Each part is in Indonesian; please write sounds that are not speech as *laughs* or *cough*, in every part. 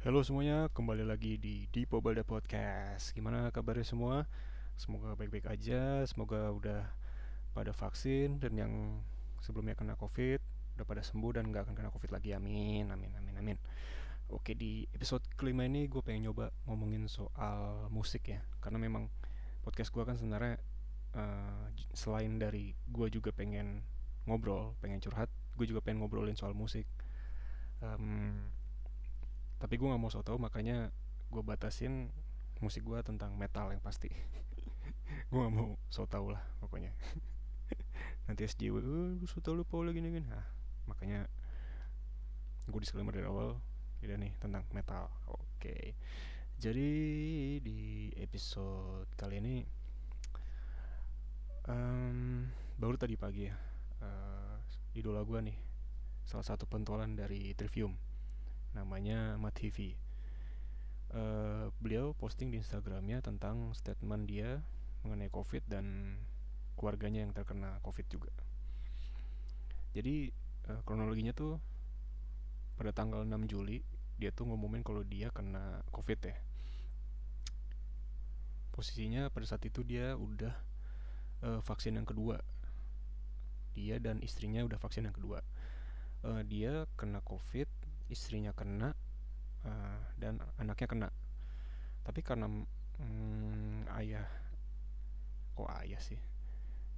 Halo semuanya, kembali lagi di Dipo Balda Podcast. Gimana kabarnya semua? Semoga baik-baik aja, semoga udah pada vaksin dan yang sebelumnya kena covid udah pada sembuh dan gak akan kena covid lagi. Amin, amin, amin, amin. Oke di episode kelima ini gue pengen nyoba ngomongin soal musik ya, karena memang podcast gue kan sebenarnya uh, selain dari gue juga pengen ngobrol, pengen curhat, gue juga pengen ngobrolin soal musik. Um, tapi gue nggak mau so tau makanya gue batasin musik gue tentang metal yang pasti. *laughs* Gue nggak mau so tau lah pokoknya. *laughs* Nanti SJW uh, so tau lu Paul gini gini. Nah makanya gue disclaimer dari awal tidak nih tentang metal. Oke. Okay. jadi di episode kali ini um, baru tadi pagi ya uh, idola gue nih salah satu pentolan dari Trivium namanya Mativi. Uh, eh, beliau posting di Instagramnya tentang statement dia mengenai COVID dan keluarganya yang terkena COVID juga. Jadi uh, kronologinya tuh pada tanggal 6 Juli dia tuh ngumumin kalau dia kena COVID ya. Posisinya pada saat itu dia udah uh, vaksin yang kedua. Dia dan istrinya udah vaksin yang kedua. Uh, dia kena COVID istrinya kena uh, dan anaknya kena. Tapi karena mm, ayah kok ayah sih?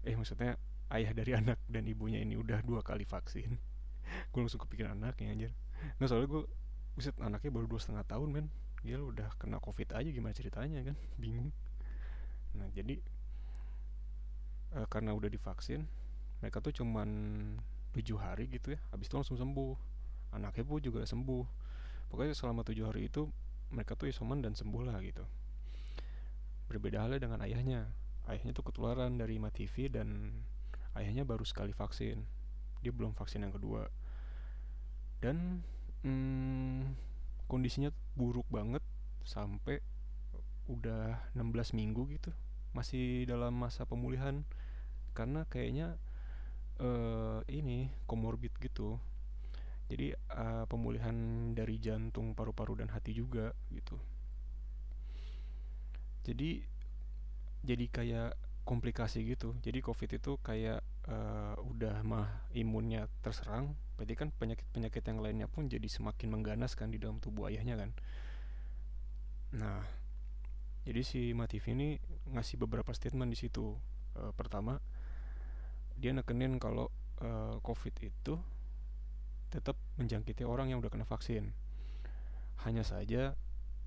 Eh maksudnya ayah dari *laughs* anak dan ibunya ini udah dua kali vaksin. *laughs* Gue langsung kepikiran anaknya anjir. Nah soalnya gue buset anaknya baru dua setengah tahun men. Dia udah kena covid aja gimana ceritanya kan? *laughs* Bingung. Nah jadi uh, karena udah divaksin mereka tuh cuman tujuh hari gitu ya habis itu langsung sembuh anaknya pun juga sembuh. Pokoknya selama tujuh hari itu mereka tuh isoman dan sembuh lah gitu. Berbeda halnya dengan ayahnya. Ayahnya tuh ketularan dari TV dan ayahnya baru sekali vaksin. Dia belum vaksin yang kedua. Dan hmm, kondisinya buruk banget sampai udah 16 minggu gitu. Masih dalam masa pemulihan. Karena kayaknya uh, ini komorbid gitu jadi uh, pemulihan dari jantung paru-paru dan hati juga gitu. Jadi jadi kayak komplikasi gitu. Jadi covid itu kayak uh, udah mah imunnya terserang berarti kan penyakit penyakit yang lainnya pun jadi semakin mengganas kan di dalam tubuh ayahnya kan. Nah jadi si Matif ini ngasih beberapa statement di situ. Uh, pertama dia nekenin kalau uh, covid itu tetap menjangkiti orang yang udah kena vaksin. Hanya saja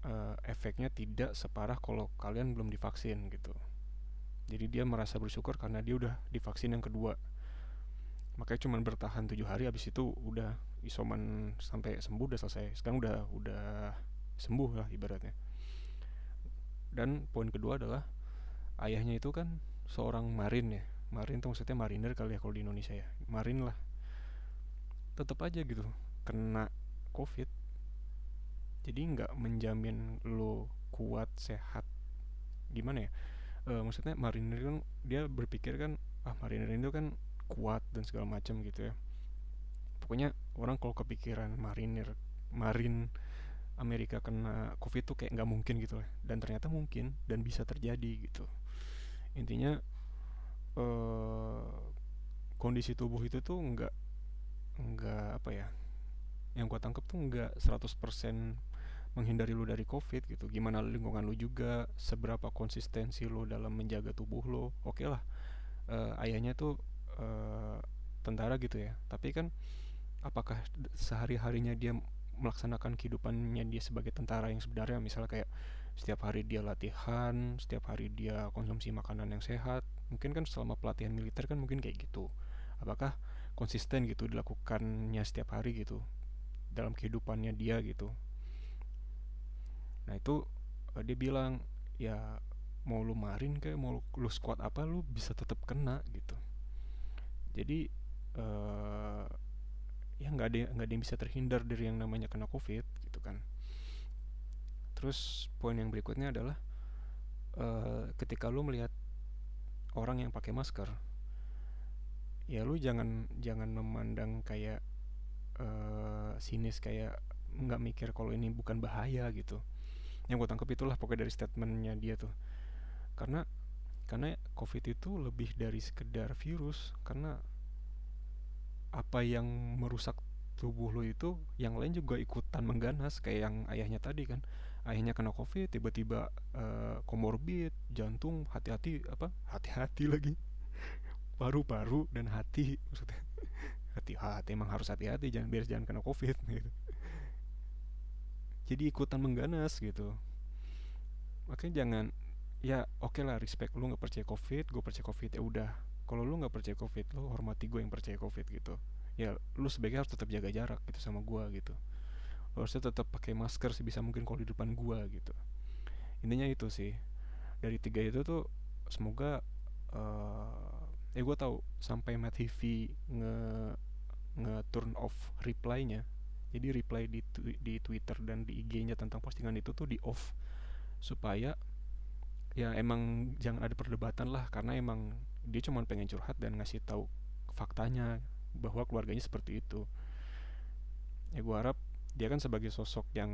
uh, efeknya tidak separah kalau kalian belum divaksin gitu. Jadi dia merasa bersyukur karena dia udah divaksin yang kedua. Makanya cuma bertahan tujuh hari habis itu udah isoman sampai sembuh udah selesai. Sekarang udah udah sembuh lah ibaratnya. Dan poin kedua adalah ayahnya itu kan seorang marin ya. Marin itu maksudnya mariner kali ya kalau di Indonesia ya. Marin lah tetap aja gitu kena covid. Jadi nggak menjamin lo kuat sehat gimana ya? E, maksudnya marinir kan dia berpikir kan ah marinir itu kan kuat dan segala macam gitu ya. Pokoknya orang kalau kepikiran marinir marin Amerika kena covid tuh kayak nggak mungkin gitu lah. Dan ternyata mungkin dan bisa terjadi gitu. Intinya eh, kondisi tubuh itu tuh nggak nggak apa ya yang gue tangkep tuh nggak 100% menghindari lu dari covid gitu. Gimana lingkungan lu juga seberapa konsistensi lu dalam menjaga tubuh lu. Oke okay lah uh, ayahnya tuh uh, tentara gitu ya. Tapi kan apakah sehari harinya dia melaksanakan kehidupannya dia sebagai tentara yang sebenarnya? Misalnya kayak setiap hari dia latihan setiap hari dia konsumsi makanan yang sehat. Mungkin kan selama pelatihan militer kan mungkin kayak gitu. Apakah konsisten gitu dilakukannya setiap hari gitu dalam kehidupannya dia gitu. Nah itu uh, dia bilang ya mau lu marin kayak mau lu squat apa lu bisa tetap kena gitu. Jadi uh, ya nggak ada nggak ada bisa terhindar dari yang namanya kena covid gitu kan. Terus poin yang berikutnya adalah uh, ketika lu melihat orang yang pakai masker ya lu jangan jangan memandang kayak uh, sinis kayak nggak mikir kalau ini bukan bahaya gitu. Yang gue tangkap itulah pokoknya dari statementnya dia tuh. Karena karena covid itu lebih dari sekedar virus karena apa yang merusak tubuh lo itu yang lain juga ikutan mengganas kayak yang ayahnya tadi kan. Ayahnya kena covid tiba-tiba uh, komorbid jantung hati-hati apa? Hati-hati lagi paru-paru dan hati maksudnya. Hati-hati emang harus hati-hati jangan biar jangan kena covid *laughs* gitu. Jadi ikutan mengganas gitu. Makanya jangan ya oke okay lah respect lu nggak percaya covid gue percaya covid ya udah. Kalau lu nggak percaya covid lu hormati gue yang percaya covid gitu. Ya lu sebaiknya harus tetap jaga jarak gitu sama gue gitu. Lu harusnya tetap pakai masker sih bisa mungkin kalau di depan gue gitu. Intinya itu sih. Dari tiga itu tuh semoga uh, eh gue tahu sampai Matt Heavy nge nge turn off reply-nya jadi reply di di Twitter dan di IG-nya tentang postingan itu tuh di off supaya ya emang jangan ada perdebatan lah karena emang dia cuma pengen curhat dan ngasih tahu faktanya bahwa keluarganya seperti itu. Ya gue harap dia kan sebagai sosok yang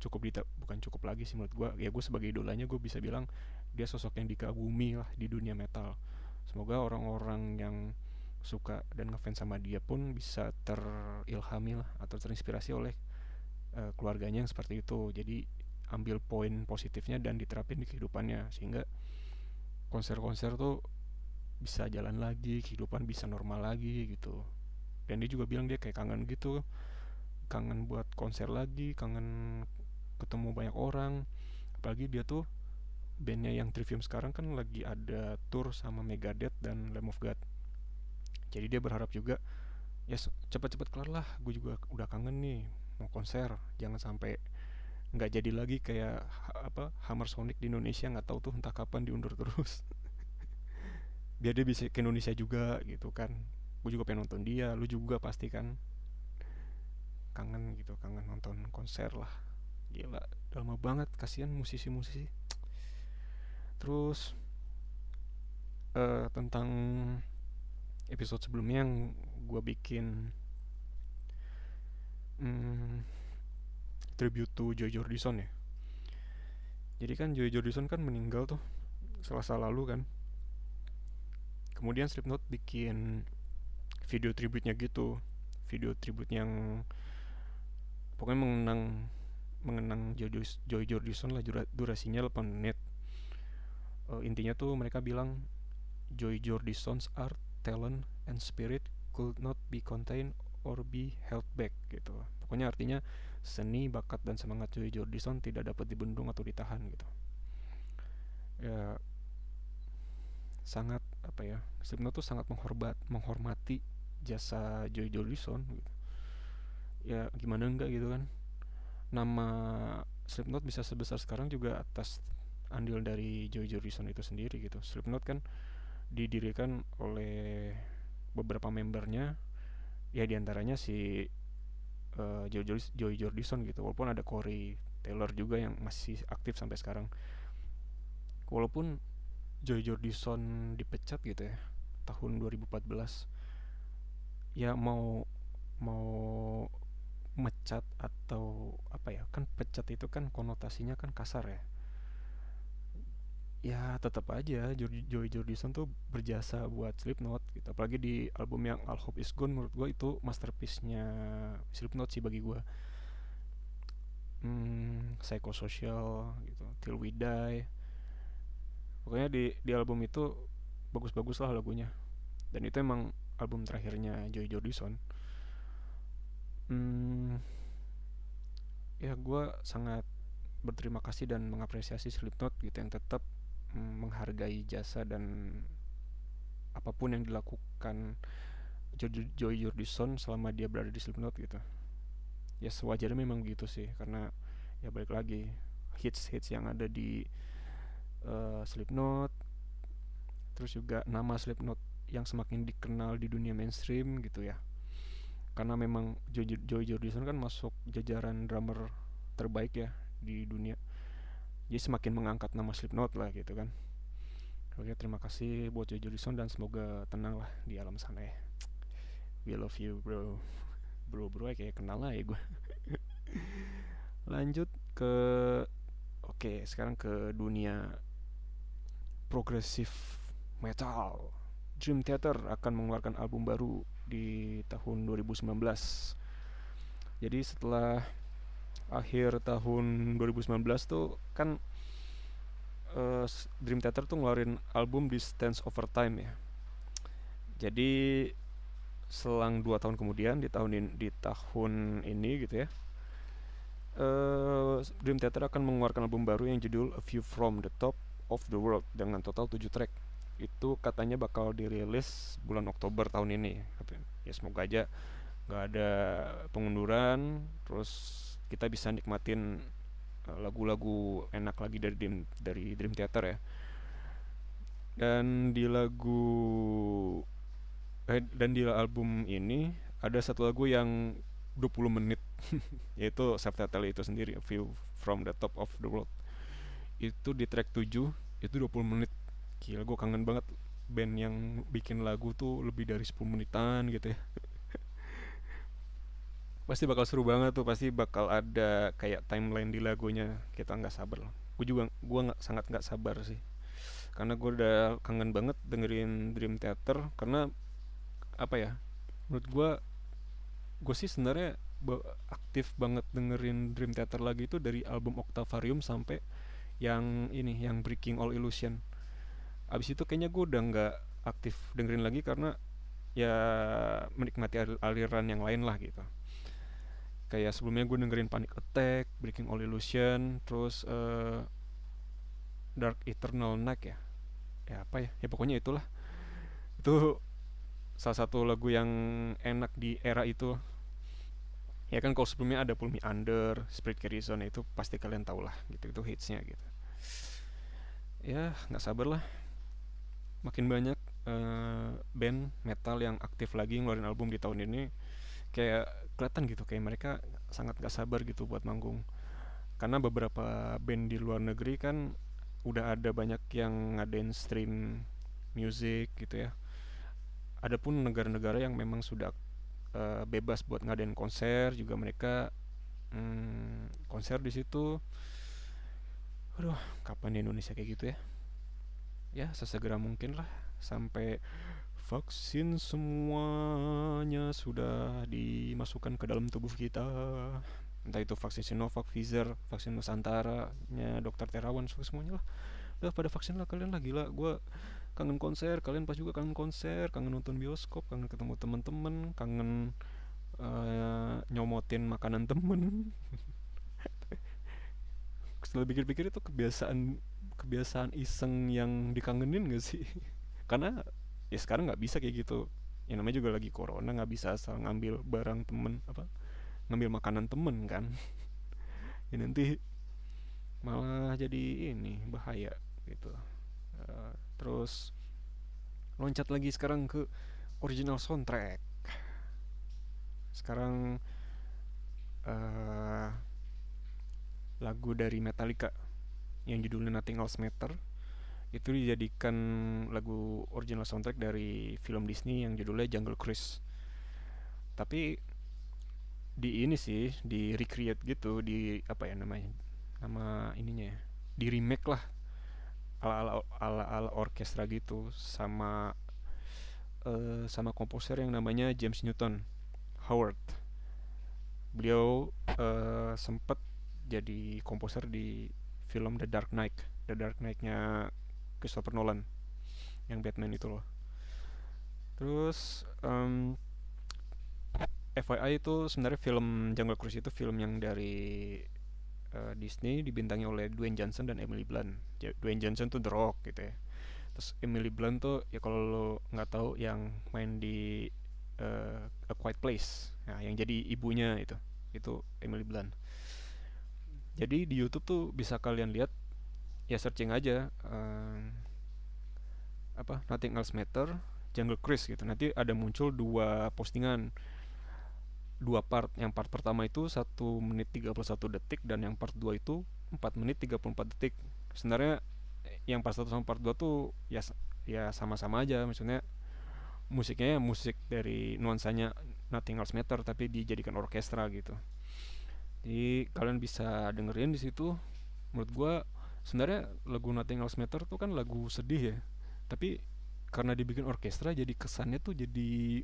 cukup di bukan cukup lagi sih menurut gue ya gue sebagai idolanya gue bisa bilang dia sosok yang dikagumi lah di dunia metal semoga orang-orang yang suka dan ngefans sama dia pun bisa terilhami lah atau terinspirasi oleh uh, keluarganya yang seperti itu. Jadi ambil poin positifnya dan diterapin di kehidupannya sehingga konser-konser tuh bisa jalan lagi kehidupan bisa normal lagi gitu. Dan dia juga bilang dia kayak kangen gitu kangen buat konser lagi kangen ketemu banyak orang. Apalagi dia tuh bandnya yang Trivium sekarang kan lagi ada tour sama Megadeth dan Lamb of God. Jadi dia berharap juga ya cepat-cepat kelar lah gue juga udah kangen nih mau konser. Jangan sampai nggak jadi lagi kayak apa Hammer Sonic di Indonesia nggak tahu tuh entah kapan diundur terus. *laughs* Biar dia bisa ke Indonesia juga gitu kan. Gue juga pengen nonton dia lu juga pasti kan. Kangen gitu kangen nonton konser lah. Gila udah lama banget kasihan musisi-musisi terus uh, tentang episode sebelumnya yang gue bikin hmm, tribute to Joy Jordison ya. Jadi kan Joy Jordison kan meninggal tuh selasa lalu kan. Kemudian Slipknot bikin video tribute-nya gitu. Video tribute yang pokoknya mengenang mengenang Joy, Joy Jordison lah durasinya 8 menit uh, intinya tuh mereka bilang Joy Jordison's art, talent, and spirit could not be contained or be held back gitu. Pokoknya artinya seni, bakat, dan semangat Joy Jordison tidak dapat dibendung atau ditahan gitu. Ya sangat apa ya Slipknot tuh sangat menghormat menghormati jasa Joy Jordison gitu. Ya gimana enggak gitu kan. Nama Slipknot bisa sebesar sekarang juga atas andil dari Joy Jordison itu sendiri gitu. Slipknot kan didirikan oleh beberapa membernya. Ya di antaranya si uh, Joy, Joy Jordison gitu. Walaupun ada Corey Taylor juga yang masih aktif sampai sekarang. Walaupun Joy Jordison dipecat gitu ya tahun 2014 ya mau mau mecat atau apa ya kan pecat itu kan konotasinya kan kasar ya ya tetap aja Joy, Jordison tuh berjasa buat Slipknot gitu. Apalagi di album yang All Hope Is Gone menurut gue itu masterpiece-nya Slipknot sih bagi gue hmm, psychosocial gitu Till We Die. Pokoknya di di album itu bagus-bagus lah lagunya. Dan itu emang album terakhirnya Joy Jordison. Hmm, ya gue sangat berterima kasih dan mengapresiasi Slipknot gitu yang tetap menghargai jasa dan apa pun yang dilakukan Joy, Jordison selama dia berada di Slipknot gitu. Ya sewajarnya memang gitu sih karena ya balik lagi hits hits yang ada di uh, Slipknot terus juga nama Slipknot yang semakin dikenal di dunia mainstream gitu ya. Karena memang Joy, Joy Jordison kan masuk jajaran drummer terbaik ya di dunia jadi semakin mengangkat nama Slipknot lah gitu kan. Oke terima kasih buat Joy Jordison dan semoga tenang lah di alam sana ya. We love you bro. Bro bro kayak kenal lah ya gue *laughs* lanjut ke oke sekarang ke dunia progresif metal. Dream Theater akan mengeluarkan album baru di tahun 2019 jadi setelah akhir tahun 2019 tuh kan uh, Dream Theater tuh ngeluarin album di Stance Over Time ya. Jadi selang dua tahun kemudian di tahun ini, di tahun ini gitu ya uh, Dream Theater akan mengeluarkan album baru yang judul A View From The Top of the World dengan total 7 track. Itu katanya bakal dirilis bulan Oktober tahun ini. Ya semoga aja nggak ada pengunduran terus kita bisa nikmatin eh, lagu-lagu enak lagi dari Dream dari Dream Theater ya. Dan di lagu eh, dan di album ini ada satu lagu yang 20 menit *laughs* yaitu subtitle itu sendiri View from the Top of the World. Itu di track 7 itu 20 menit. Gila gue kangen banget. Band yang bikin lagu tuh lebih dari 10 menitan gitu ya pasti bakal seru banget tuh pasti bakal ada kayak timeline di lagunya. Kita nggak sabar loh gue juga gue nggak sangat nggak sabar sih. Karena gue udah kangen banget dengerin Dream Theater karena apa ya menurut gue gue sih sebenarnya aktif banget dengerin Dream Theater lagi itu dari album Octavarium sampai yang ini yang Breaking All Illusion. Abis itu kayaknya gue udah nggak aktif dengerin lagi karena ya menikmati aliran yang lain lah gitu kayak sebelumnya gue dengerin Panic Attack, Breaking All Illusion, terus uh, Dark Eternal Night ya, ya apa ya, ya pokoknya itulah. Itu salah satu lagu yang enak di era itu. Ya kan kalau sebelumnya ada Pull Me Under, Spirit Carry itu pasti kalian tau lah gitu. Itu hitsnya gitu. Ya nggak sabar lah. Makin banyak uh, band metal yang aktif lagi ngeluarin album di tahun ini kayak kelihatan gitu kayak mereka sangat gak sabar gitu buat manggung karena beberapa band di luar negeri kan udah ada banyak yang ngadain stream music gitu ya Adapun negara-negara yang memang sudah uh, bebas buat ngadain konser juga mereka hmm, konser di situ. Aduh, kapan di Indonesia kayak gitu ya? Ya, sesegera mungkin lah sampai vaksin semuanya sudah dimasukkan ke dalam tubuh kita. Entah itu vaksin Sinovac, Pfizer, vaksin Nusantara, nya Dokter Terawan, semuanya lah. Udah pada vaksin lah kalian lah gila. Gue kangen konser kalian pas juga kangen konser kangen nonton bioskop kangen ketemu teman-teman kangen uh, nyomotin makanan temen *laughs* setelah pikir-pikir itu kebiasaan kebiasaan iseng yang dikangenin gak sih *laughs* karena ya sekarang nggak bisa kayak gitu. Yang namanya juga lagi corona nggak bisa asal ngambil barang temen apa ngambil makanan temen kan. *laughs* Ya nanti malah jadi ini bahaya gitu. Uh, terus loncat lagi sekarang ke original soundtrack. Sekarang uh, lagu dari Metallica yang judulnya Nothing Else Matter itu dijadikan lagu original soundtrack dari film Disney yang judulnya Jungle Cruise. Tapi di ini sih di recreate gitu di apa ya namanya nama ininya ya di remake lah ala ala ala ala orkestra gitu sama uh, sama komposer yang namanya James Newton Howard. Beliau uh, sempat jadi komposer di film The Dark Knight. The Dark Knight-nya Christopher Nolan yang Batman itu loh terus um, FYI itu sebenarnya film Jungle Cruise itu film yang dari uh, Disney dibintangi oleh Dwayne Johnson dan Emily Blunt. Dwayne Johnson tuh The Rock gitu ya. Terus Emily Blunt tuh ya kalau lo nggak tahu yang main di uh, A Quiet Place, nah, yang jadi ibunya itu, itu Emily Blunt. Jadi di YouTube tuh bisa kalian lihat ya searching aja uh, apa Nothing Else Matter Jungle Cruise gitu. Nanti ada muncul dua postingan. Dua part yang part pertama itu satu menit 31 detik dan yang part 2 itu 4 menit 34 detik. Sebenarnya yang part 1 sama part 2 tuh ya ya sama-sama aja. Maksudnya musiknya ya musik dari nuansanya Nothing Else Matter tapi dijadikan orkestra gitu. Jadi kalian bisa dengerin di situ. Menurut gue sebenarnya lagu Nothing Else Matter tuh kan lagu sedih ya. Tapi karena dibikin orkestra jadi kesannya tuh jadi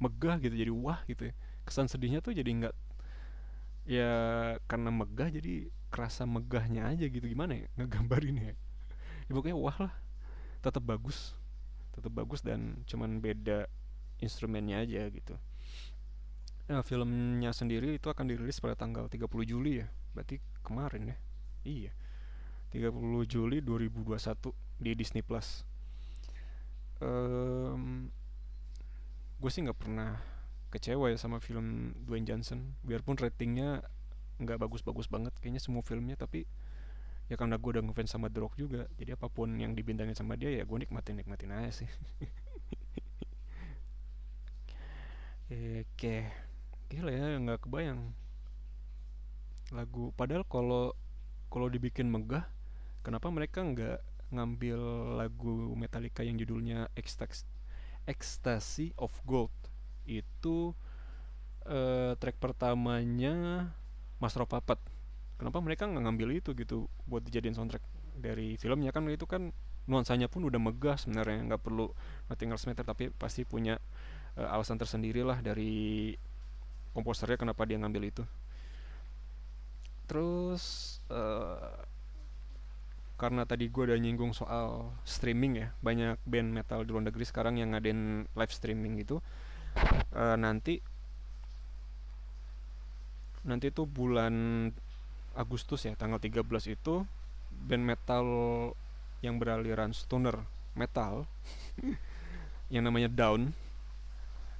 megah gitu jadi wah gitu ya. Kesan sedihnya tuh jadi nggak ya karena megah jadi kerasa megahnya aja gitu. Gimana ya? Ngegambarin ya, ya pokoknya wah lah. Tetap bagus. Tetap bagus dan cuman beda instrumennya aja gitu. Nah, filmnya sendiri itu akan dirilis pada tanggal 30 Juli ya. Berarti kemarin ya? Iya 30 Juli 2021 di Disney Plus. Um, gue sih nggak pernah kecewa ya sama film Dwayne Johnson. Biarpun ratingnya nggak bagus-bagus banget kayaknya semua filmnya tapi ya karena gue udah ngefans sama The Rock juga jadi apa pun yang dibintangin sama dia ya gue nikmatin nikmatin aja sih. *laughs* Oke gila ya nggak kebayang lagu. Padahal kalau kalau dibikin megah kenapa mereka nggak ngambil lagu Metallica yang judulnya Ecstasy, Ecstasy of Gold? Itu uh, track pertamanya Master of Puppet kenapa mereka nggak ngambil itu gitu buat dijadiin soundtrack dari filmnya? Kan itu kan nuansanya pun udah megah sebenarnya nggak perlu Nothing Else Matter tapi pasti punya uh, alasan tersendiri lah dari komposernya kenapa dia ngambil itu. Terus uh, karena tadi gue udah nyinggung soal streaming ya banyak band metal di luar negeri sekarang yang ngadain live streaming gitu. Uh, nanti nanti tuh bulan Agustus ya tanggal 13 itu band metal yang beraliran stoner metal *laughs* yang namanya Down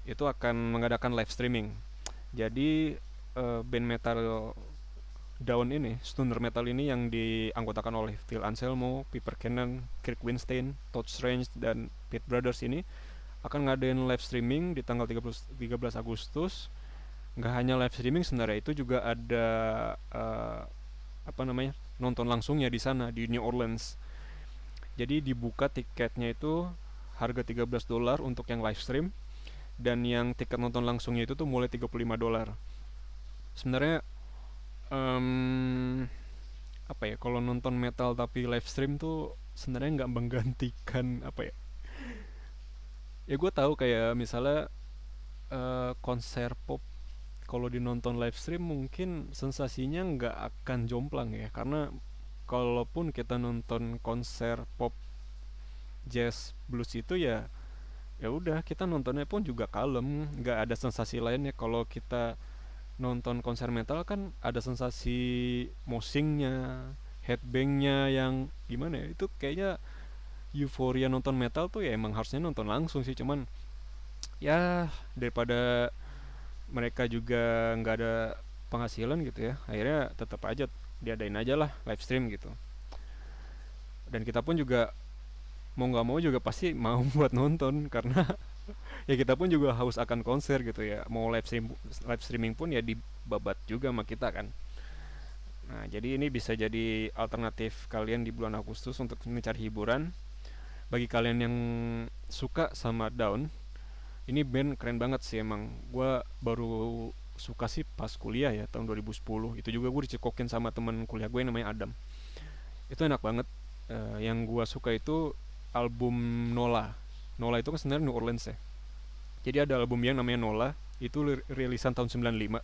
itu akan mengadakan live streaming. Jadi uh, band metal Daun ini, stoner metal ini yang dianggotakan oleh Phil Anselmo, Piper Cannon, Kirk Winstein, Todd Strange, dan Pete Brothers ini akan ngadain live streaming di tanggal 30, 13 Agustus. Nggak hanya live streaming sebenarnya itu juga ada uh, apa namanya nonton langsungnya di sana di New Orleans. Jadi dibuka tiketnya itu harga 13 dolar untuk yang live stream dan yang tiket nonton langsungnya itu tuh mulai 35 dolar. Sebenarnya um, apa ya kalau nonton metal tapi live stream tuh sebenarnya nggak menggantikan *laughs* apa ya ya gue tahu kayak misalnya uh, konser pop kalau dinonton live stream mungkin sensasinya nggak akan jomplang ya karena kalaupun kita nonton konser pop jazz blues itu ya ya udah kita nontonnya pun juga kalem nggak ada sensasi lainnya. Kalau kita nonton konser metal kan ada sensasi mosingnya headbangnya yang gimana ya? Itu kayaknya euforia nonton metal tuh ya emang harusnya nonton langsung sih cuman ya daripada mereka juga nggak ada penghasilan gitu ya akhirnya tetap aja diadain aja lah live stream gitu. Dan kita pun juga mau nggak mau juga pasti mau *laughs* buat nonton karena ya kita pun juga haus akan konser gitu ya. Mau live stream live streaming pun ya dibabat juga sama kita kan. Nah jadi ini bisa jadi alternatif kalian di bulan Agustus untuk mencari hiburan. Bagi kalian yang suka sama Down ini band keren banget sih emang. Gue baru suka sih pas kuliah ya tahun 2010 itu juga gue dicekokin sama temen kuliah gue namanya Adam. Itu enak banget. Uh, yang gue suka itu album Nola. Nola itu kan sebenarnya New Orleans ya jadi ada album yang namanya Nola itu rilisan tahun 95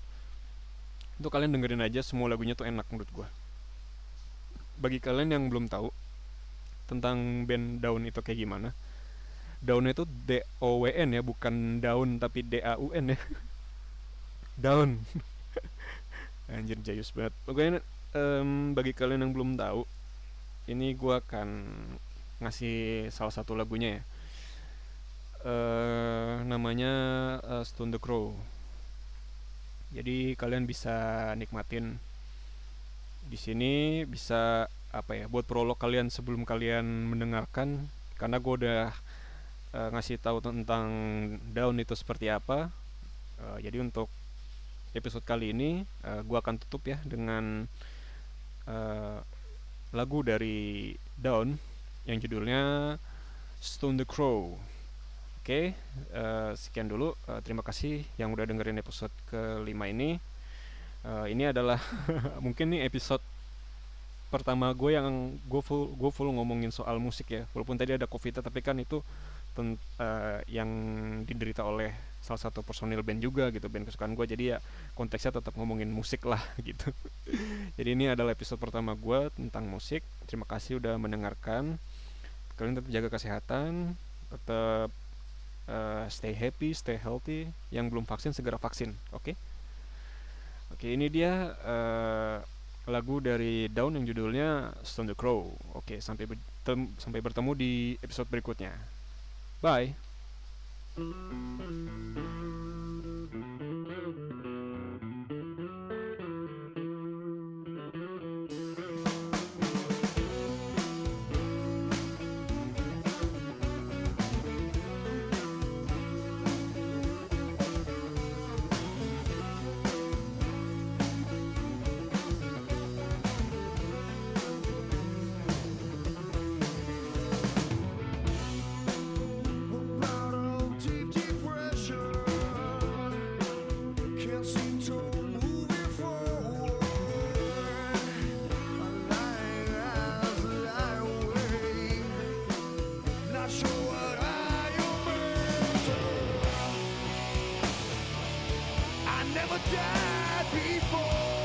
itu kalian dengerin aja semua lagunya tuh enak menurut gue bagi kalian yang belum tahu tentang band Daun itu kayak gimana Daun itu D O W N ya bukan daun tapi D A U N ya. *laughs* Daun. *laughs* Anjir jayus banget. Pokoknya um, bagi kalian yang belum tahu ini gue akan ngasih salah satu lagunya ya uh, namanya uh, Stone the Crow. Jadi kalian bisa nikmatin di sini bisa apa ya buat prolog kalian sebelum kalian mendengarkan karena gue udah uh, ngasih tahu tentang daun itu seperti apa. Uh, jadi untuk episode kali ini uh, gue akan tutup ya dengan uh, lagu dari Daun yang judulnya Stone the Crow. Oke, uh, sekian dulu. Uh, terima kasih yang udah dengerin episode kelima ini. uh, ini adalah *laughs* mungkin nih episode pertama gue yang gue full gue full ngomongin soal musik ya. Walaupun tadi ada covid tapi kan itu ten, uh, yang diderita oleh salah satu personil band juga gitu band kesukaan gue. Jadi ya konteksnya tetap ngomongin musik lah *laughs* gitu. Jadi ini adalah episode pertama gue tentang musik. Terima kasih udah mendengarkan. Kalian tetap jaga kesehatan tetap uh, stay happy stay healthy yang belum vaksin segera vaksin oke okay? oke okay, ini dia uh, lagu dari Daun yang judulnya Stone the Crow. Oke, sampai bertemu, sampai bertemu di episode berikutnya. Bye. never died before.